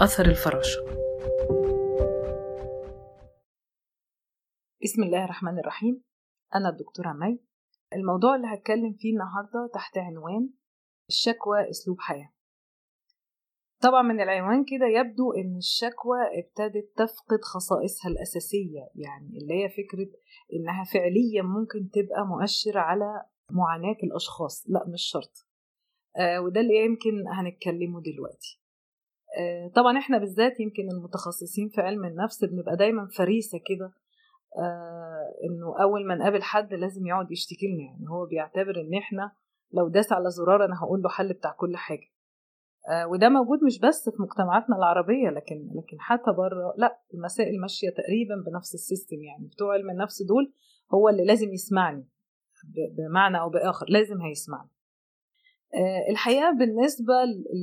أثر الفراشة. بسم الله الرحمن الرحيم. أنا الدكتورة مي. الموضوع اللي هتكلم فيه النهاردة تحت عنوان الشكوى أسلوب حياة. طبعا من العنوان كده يبدو إن الشكوى ابتدت تفقد خصائصها الأساسية يعني اللي هي فكرة إنها فعليا ممكن تبقى مؤشر على معاناة الأشخاص لأ مش شرط. آه وده اللي يمكن هنتكلمه دلوقتي. طبعا إحنا بالذات يمكن المتخصصين في علم النفس بنبقى دايما فريسة كده آه إنه أول ما نقابل حد لازم يقعد يشتكي لنا يعني هو بيعتبر إن إحنا لو داس على زرار أنا هقول له حل بتاع كل حاجة. آه وده موجود مش بس في مجتمعاتنا العربية لكن لكن حتى بره لأ المسائل ماشية تقريبا بنفس السيستم يعني بتوع علم النفس دول هو اللي لازم يسمعني بمعنى أو بآخر لازم هيسمعني. آه الحقيقة بالنسبة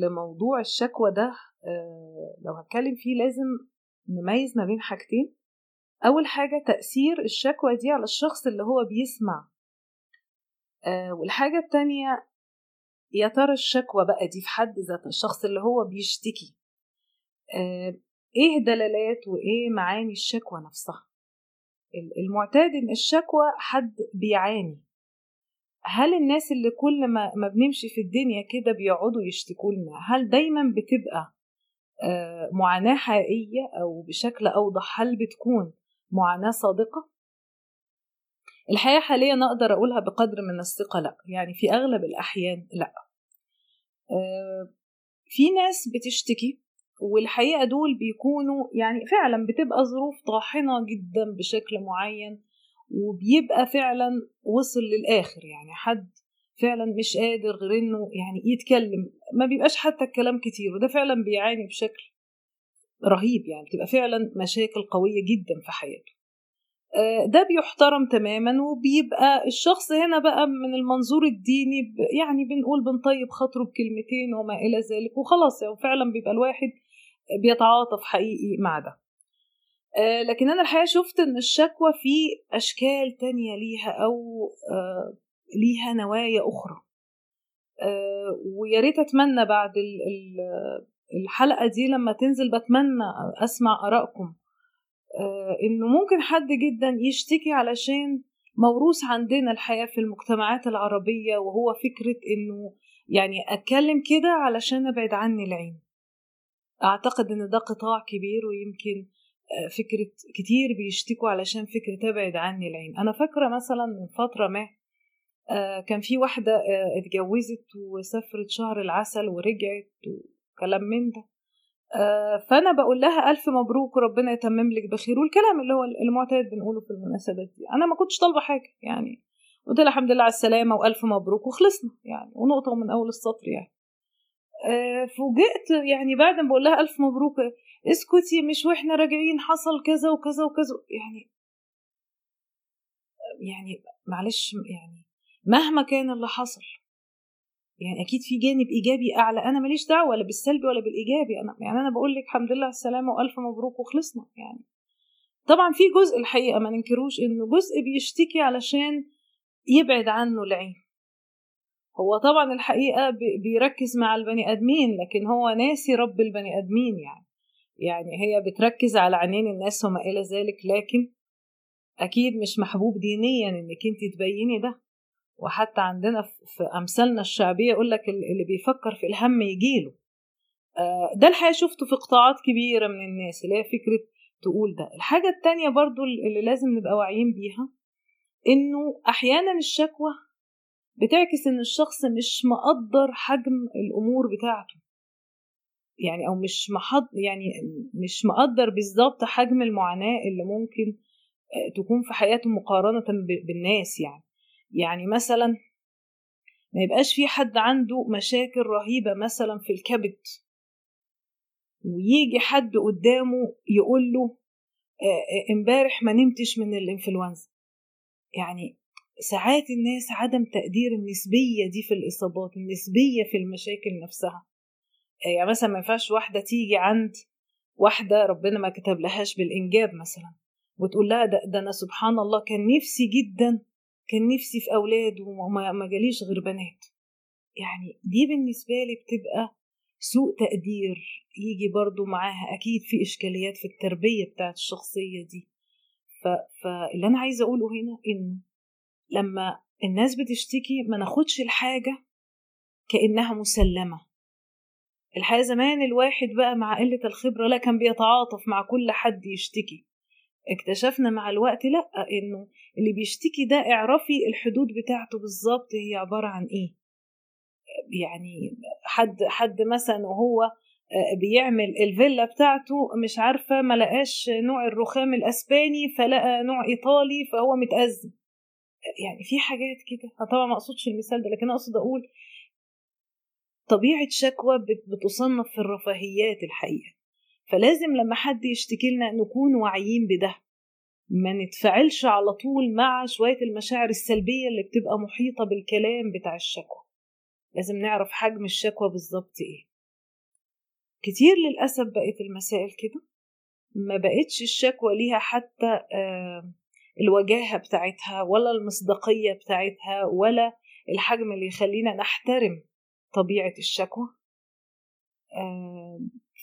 لموضوع الشكوى ده آه لو هتكلم فيه لازم نميز ما بين حاجتين. أول حاجة تأثير الشكوى دي على الشخص اللي هو بيسمع. والحاجة التانية يا ترى الشكوى بقى دي في حد ذاتها الشخص اللي هو بيشتكي. آه إيه دلالات وإيه معاني الشكوى نفسها؟ المعتاد إن الشكوى حد بيعاني. هل الناس اللي كل ما, ما بنمشي في الدنيا كده بيقعدوا يشتكوا لنا؟ هل دايما بتبقى آه معاناة حقيقية أو بشكل أوضح؟ هل بتكون معاناة صادقة؟ الحقيقة حاليا أقدر أقولها بقدر من الثقة لأ. يعني في أغلب الأحيان لأ. آه في ناس بتشتكي والحقيقة دول بيكونوا يعني فعلا بتبقى ظروف طاحنة جدا بشكل معين وبيبقى فعلا وصل للآخر يعني حد فعلا مش قادر غير إنه يعني يتكلم. ما بيبقاش حتى الكلام كتير وده فعلا بيعاني بشكل رهيب يعني بتبقى فعلا مشاكل قوية جدا في حياته. ده بيحترم تماما وبيبقى الشخص هنا بقى من المنظور الديني يعني بنقول بنطيب خاطره بكلمتين وما إلى ذلك وخلاص يعني فعلا بيبقى الواحد بيتعاطف حقيقي مع ده. لكن أنا الحقيقة شفت إن الشكوى في أشكال تانية ليها أو ليها نوايا أخرى. ويا ريت أتمنى بعد الحلقة دي لما تنزل بتمنى أسمع آرائكم. إنه ممكن حد جدا يشتكي علشان موروث عندنا الحياة في المجتمعات العربية وهو فكرة إنه يعني أتكلم كده علشان أبعد عني العين. أعتقد إن ده قطاع كبير ويمكن فكرة كتير بيشتكوا علشان فكرة أبعد عني العين. أنا فاكرة مثلا من فترة ما كان في واحدة اتجوزت وسافرت شهر العسل ورجعت وكلام من ده. فأنا بقول لها ألف مبروك وربنا يتمم لك بخير والكلام اللي هو المعتاد بنقوله في المناسبات دي. أنا ما كنتش طالبة حاجة يعني. قلت لها الحمد لله على السلامة وألف مبروك وخلصنا يعني ونقطة من أول السطر يعني. فوجئت يعني بعد ما بقول لها ألف مبروك اسكتي مش وإحنا راجعين حصل كذا وكذا وكذا. يعني يعني معلش يعني مهما كان اللي حصل يعني أكيد في جانب إيجابي أعلى. أنا ماليش دعوة ولا بالسلبي ولا بالإيجابي. أنا يعني أنا بقول لك الحمد لله على السلامه وألف مبروك وخلصنا يعني. طبعا في جزء الحقيقة ما ننكروش إنه جزء بيشتكي علشان يبعد عنه العين. هو طبعا الحقيقة بيركز مع البني آدمين لكن هو ناسي رب البني آدمين يعني. يعني هي بتركز على عينين الناس وما إلى ذلك لكن أكيد مش محبوب دينيا إنك أنت تبيني ده. وحتى عندنا في أمثالنا الشعبية يقول لك اللي بيفكر في الهم يجيله ده الحقيقة شفته في قطاعات كبيرة من الناس اللي هي فكرة تقول ده. الحاجة التانية برضو اللي لازم نبقى واعيين بيها إنه أحيانا الشكوى بتعكس إن الشخص مش مقدر حجم الأمور بتاعته. يعني أو مش محض يعني مش مقدر بالظبط حجم المعاناة اللي ممكن تكون في حياته مقارنة بالناس يعني. يعني مثلا ما يبقاش في حد عنده مشاكل رهيبة مثلا في الكبد ويجي حد قدامه يقول له امبارح ما نمتش من الإنفلونزا. يعني ساعات الناس عدم تقدير النسبية دي في الإصابات النسبية في المشاكل نفسها. يعني مثلا ما ينفعش واحدة تيجي عند واحدة ربنا ما كتب لهاش بالإنجاب مثلا وتقول لها ده, ده أنا سبحان الله كان نفسي جدا كان نفسي في أولاد وما ما جاليش غير بنات. يعني دي بالنسبة لي بتبقى سوء تقدير يجي برضو معاها أكيد في إشكاليات في التربية بتاعت الشخصية دي. ف... فاللي أنا عايزة أقوله هنا إنه لما الناس بتشتكي ما ناخدش الحاجة كأنها مسلمة. الحقيقة زمان الواحد بقى مع قلة الخبرة لا كان بيتعاطف مع كل حد يشتكي. اكتشفنا مع الوقت لأ إنه اللي بيشتكي ده اعرفي الحدود بتاعته بالظبط هي عبارة عن إيه. يعني حد حد مثلا وهو بيعمل الفيلا بتاعته مش عارفة ما لقاش نوع الرخام الأسباني فلقى نوع إيطالي فهو متأزم. يعني في حاجات كده طبعا ما أقصدش المثال ده لكن أقصد أقول طبيعة شكوى بتصنف في الرفاهيات الحقيقة. فلازم لما حد يشتكي لنا نكون واعيين بده. ما نتفاعلش على طول مع شوية المشاعر السلبية اللي بتبقى محيطة بالكلام بتاع الشكوى. لازم نعرف حجم الشكوى بالظبط إيه. كتير للأسف بقت المسائل كده. ما بقتش الشكوى ليها حتى الوجاهة بتاعتها ولا المصداقية بتاعتها ولا الحجم اللي يخلينا نحترم طبيعة الشكوى.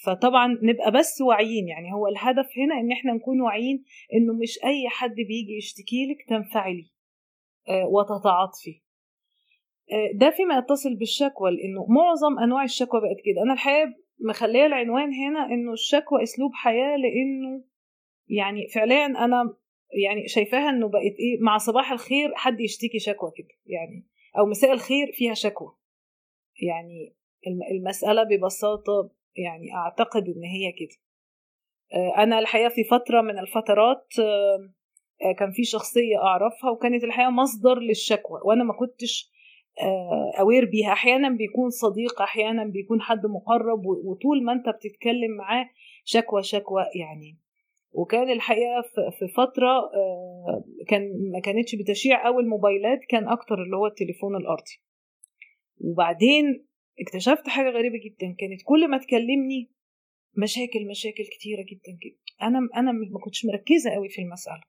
فطبعا نبقى بس واعيين يعني هو الهدف هنا إن إحنا نكون واعيين إنه مش أي حد بيجي يشتكي لك تنفعلي وتتعاطفي. ده فيما يتصل بالشكوى لأنه معظم أنواع الشكوى بقت كده. أنا الحقيقة مخلية العنوان هنا إنه الشكوى أسلوب حياة لأنه يعني فعليا أنا يعني شايفاها إنه بقت إيه مع صباح الخير حد يشتكي شكوى كده يعني أو مساء الخير فيها شكوى. يعني المسألة ببساطة يعني أعتقد إن هي كده. أنا الحقيقة في فترة من الفترات كان في شخصية أعرفها وكانت الحقيقة مصدر للشكوى وأنا ما كنتش أوير بيها. أحيانا بيكون صديق أحيانا بيكون حد مقرب وطول ما أنت بتتكلم معاه شكوى شكوى يعني. وكان الحقيقة في فترة كان ما كانتش بتشيع أوي الموبايلات كان أكتر اللي هو التليفون الأرضي. وبعدين اكتشفت حاجة غريبة جدا. كانت كل ما تكلمني مشاكل مشاكل كتيرة جدا جدا. أنا أنا ما كنتش مركزة قوي في المسألة.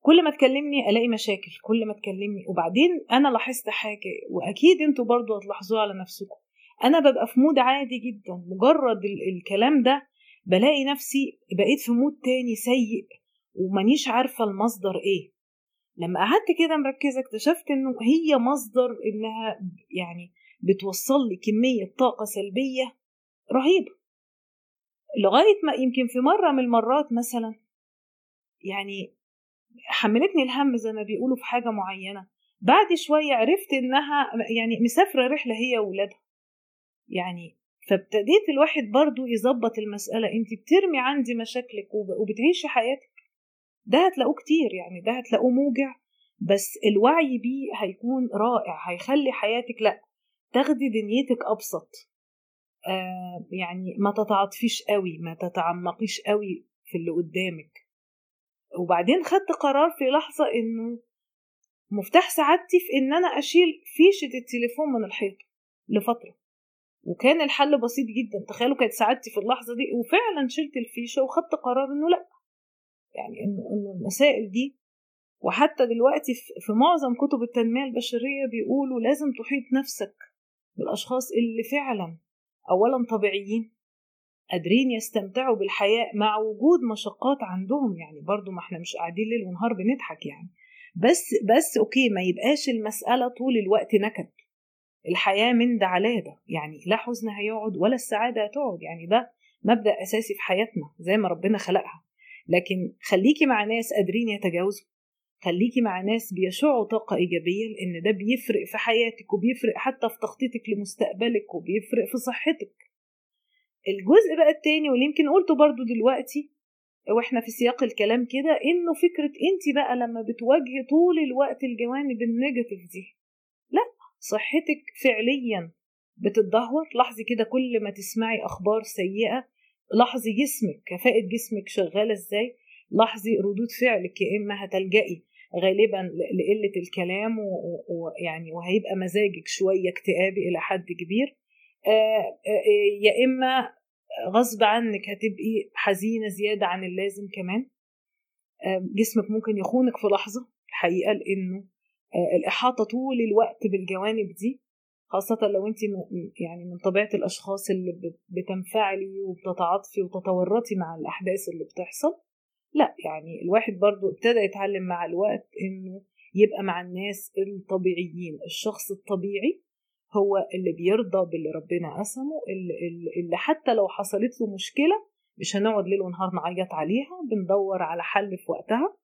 كل ما تكلمني ألاقي مشاكل كل ما تكلمني. وبعدين أنا لاحظت حاجة وأكيد أنتوا برضو هتلاحظوها على نفسكم. أنا ببقى في mood عادي جدا. مجرد الكلام ده بلاقي نفسي بقيت في mood تاني سيء ومانيش عارفة المصدر إيه. لما قعدت كده مركزة اكتشفت إنه هي مصدر إنها يعني بتوصل لي كمية طاقة سلبية رهيبة. لغاية ما يمكن في مرة من المرات مثلا يعني حملتني الهم زي ما بيقولوا في حاجة معينة. بعد شوية عرفت إنها يعني مسافرة رحلة هي وولادها. يعني فابتديت الواحد برضو يظبط المسألة. انت بترمي عندي مشاكلك وبتعيشي حياتك. ده هتلاقوه كتير يعني ده هتلاقوه موجع بس الوعي بيه هيكون رائع هيخلي حياتك لا تاخدي دنيتك أبسط. آه يعني ما تتعاطفيش قوي ما تتعمقيش قوي في اللي قدامك. وبعدين خدت قرار في لحظة إنه مفتاح سعادتي في إن أنا أشيل فيشة التليفون من الحيط لفترة. وكان الحل بسيط جدا تخيلوا كانت سعادتي في اللحظة دي وفعلا شلت الفيشة وخدت قرار إنه لأ. يعني إنه إنه المسائل دي وحتى دلوقتي في معظم كتب التنمية البشرية بيقولوا لازم تحيط نفسك بالأشخاص اللي فعلا أولا طبيعيين قادرين يستمتعوا بالحياة مع وجود مشقات عندهم يعني برضو ما إحنا مش قاعدين ليل ونهار بنضحك يعني. بس بس أوكي ما يبقاش المسألة طول الوقت نكد. الحياة من ده على ده يعني لا حزن هيقعد ولا السعادة هتقعد يعني ده مبدأ أساسي في حياتنا زي ما ربنا خلقها. لكن خليكي مع ناس قادرين يتجاوزوا. خليكي مع ناس بيشعوا طاقة إيجابية لأن ده بيفرق في حياتك وبيفرق حتى في تخطيطك لمستقبلك وبيفرق في صحتك. الجزء بقى التاني واللي يمكن قلته برضو دلوقتي وإحنا في سياق الكلام كده إنه فكرة أنت بقى لما بتواجهي طول الوقت الجوانب النيجاتيف دي لأ صحتك فعليا بتتدهور. لاحظي كده كل ما تسمعي أخبار سيئة لاحظي جسمك كفاءة جسمك شغالة إزاي؟ لاحظي ردود فعلك يا إما هتلجئي غالبا لقلة الكلام ويعني وهيبقى مزاجك شوية اكتئابي إلى حد كبير. يا إما غصب عنك هتبقي حزينة زيادة عن اللازم كمان. جسمك ممكن يخونك في لحظة الحقيقة لأنه الإحاطة طول الوقت بالجوانب دي خاصة لو انت يعني من طبيعة الأشخاص اللي بتنفعلي وبتتعاطفي وتتورطي مع الأحداث اللي بتحصل لا يعني الواحد برضو ابتدى يتعلم مع الوقت إنه يبقى مع الناس الطبيعيين. الشخص الطبيعي هو اللي بيرضى باللي ربنا قسمه اللي, اللي حتى لو حصلت له مشكلة مش هنقعد ليل ونهار نعيط عليها بندور على حل في وقتها.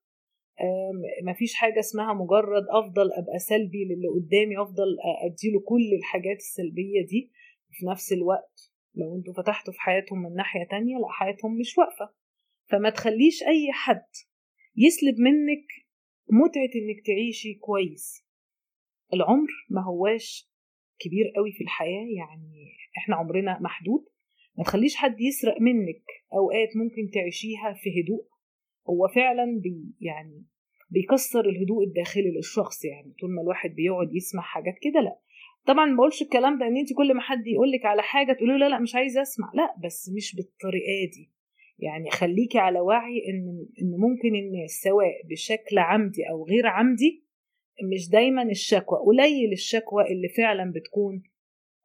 مفيش حاجة اسمها مجرد أفضل أبقى سلبي للي قدامي أفضل أديله كل الحاجات السلبية دي. في نفس الوقت لو أنتوا فتحتوا في حياتهم من ناحية تانية لأ حياتهم مش واقفة. فما تخليش أي حد يسلب منك متعة إنك تعيشي كويس. العمر ما هواش كبير قوي في الحياة يعني إحنا عمرنا محدود. ما تخليش حد يسرق منك أوقات ممكن تعيشيها في هدوء. هو فعلا بي يعني بيكسر الهدوء الداخلي للشخص يعني طول ما الواحد بيقعد يسمع حاجات كده لا. طبعا ما بقولش الكلام ده إن انت كل ما حد يقول لك على حاجة تقولي لا لا مش عايزة أسمع. لا بس مش بالطريقة دي. يعني خليكي على وعي إن إن ممكن الناس سواء بشكل عمدي أو غير عمدي مش دايما الشكوى قليل الشكوى اللي فعلا بتكون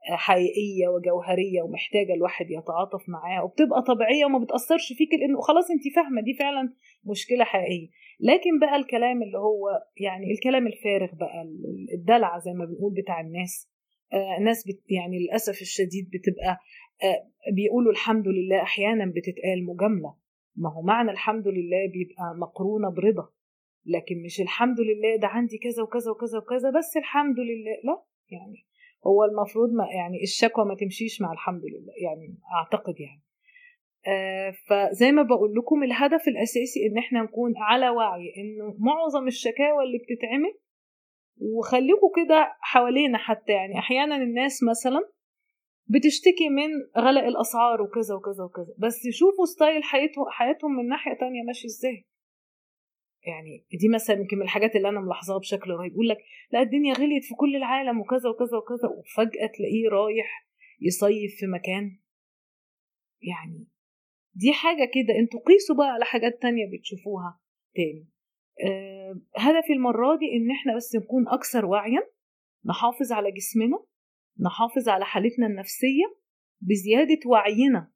حقيقية وجوهرية ومحتاجة الواحد يتعاطف معاها وبتبقى طبيعية وما بتأثرش فيك لأنه خلاص انت فاهمة دي فعلا مشكلة حقيقية. لكن بقى الكلام اللي هو يعني الكلام الفارغ بقى الدلع زي ما بنقول بتاع الناس آه ناس بت يعني للأسف الشديد بتبقى آه بيقولوا الحمد لله أحيانا بتتقال مجاملة. ما هو معنى الحمد لله بيبقى مقرونة برضا. لكن مش الحمد لله ده عندي كذا وكذا وكذا وكذا بس الحمد لله لا يعني هو المفروض ما يعني الشكوى ما تمشيش مع الحمد لله يعني أعتقد يعني. آه فزي ما بقول لكم الهدف الأساسي إن إحنا نكون على وعي إنه معظم الشكاوى اللي بتتعمل وخليكم كده حوالينا حتى يعني. أحيانا الناس مثلا بتشتكي من غلاء الأسعار وكذا وكذا وكذا بس شوفوا ستايل حياتهم حياتهم من ناحية تانية ماشي إزاي. يعني دي مثلا يمكن من الحاجات اللي أنا ملاحظاها بشكل رهيب. يقول لك لا الدنيا غليت في كل العالم وكذا وكذا وكذا وفجأة تلاقيه رايح يصيف في مكان. يعني دي حاجة كده أنتوا قيسوا بقى على حاجات تانية بتشوفوها تاني. أه هدفي المرة دي إن إحنا بس نكون أكثر وعيا نحافظ على جسمنا نحافظ على حالتنا النفسية بزيادة وعينا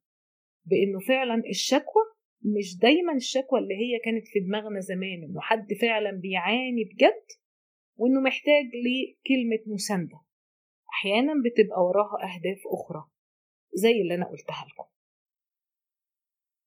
بإنه فعلا الشكوى مش دايما الشكوى اللي هي كانت في دماغنا زمان إنه حد فعلا بيعاني بجد وإنه محتاج لكلمة مساندة. أحيانا بتبقى وراها أهداف أخرى زي اللي أنا قلتها لكم.